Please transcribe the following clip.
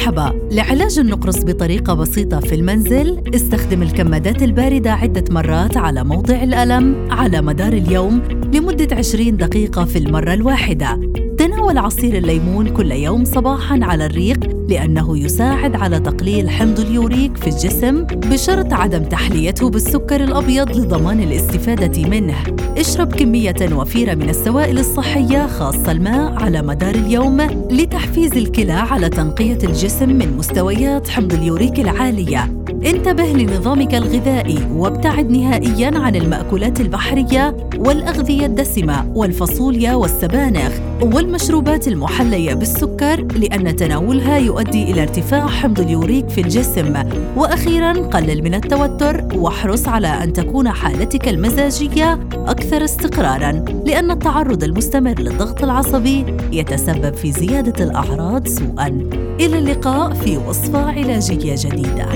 مرحبا. لعلاج النقرس بطريقة بسيطة في المنزل استخدم الكمادات الباردة عدة مرات على موضع الألم على مدار اليوم لمدة 20 دقيقة في المرة الواحدة. تناول عصير الليمون كل يوم صباحا على الريق لأنه يساعد على تقليل حمض اليوريك في الجسم بشرط عدم تحليته بالسكر الأبيض لضمان الاستفادة منه. اشرب كمية وفيرة من السوائل الصحية خاصة الماء على مدار اليوم لتحفيز الكلى على تنقية الجسم من مستويات حمض اليوريك العالية. انتبه لنظامك الغذائي وابتعد نهائيا عن المأكولات البحرية والأغذية الدسمة والفاصوليا والسبانخ والمشروبات المحلية بالسكر لأن تناولها يؤدي إلى ارتفاع حمض اليوريك في الجسم. وأخيرا قلل من التوتر واحرص على أن تكون حالتك المزاجية أكثر استقرارا لأن التعرض المستمر للضغط العصبي يتسبب في زيادة الأعراض سوءا. إلى اللقاء في وصفة علاجية جديدة.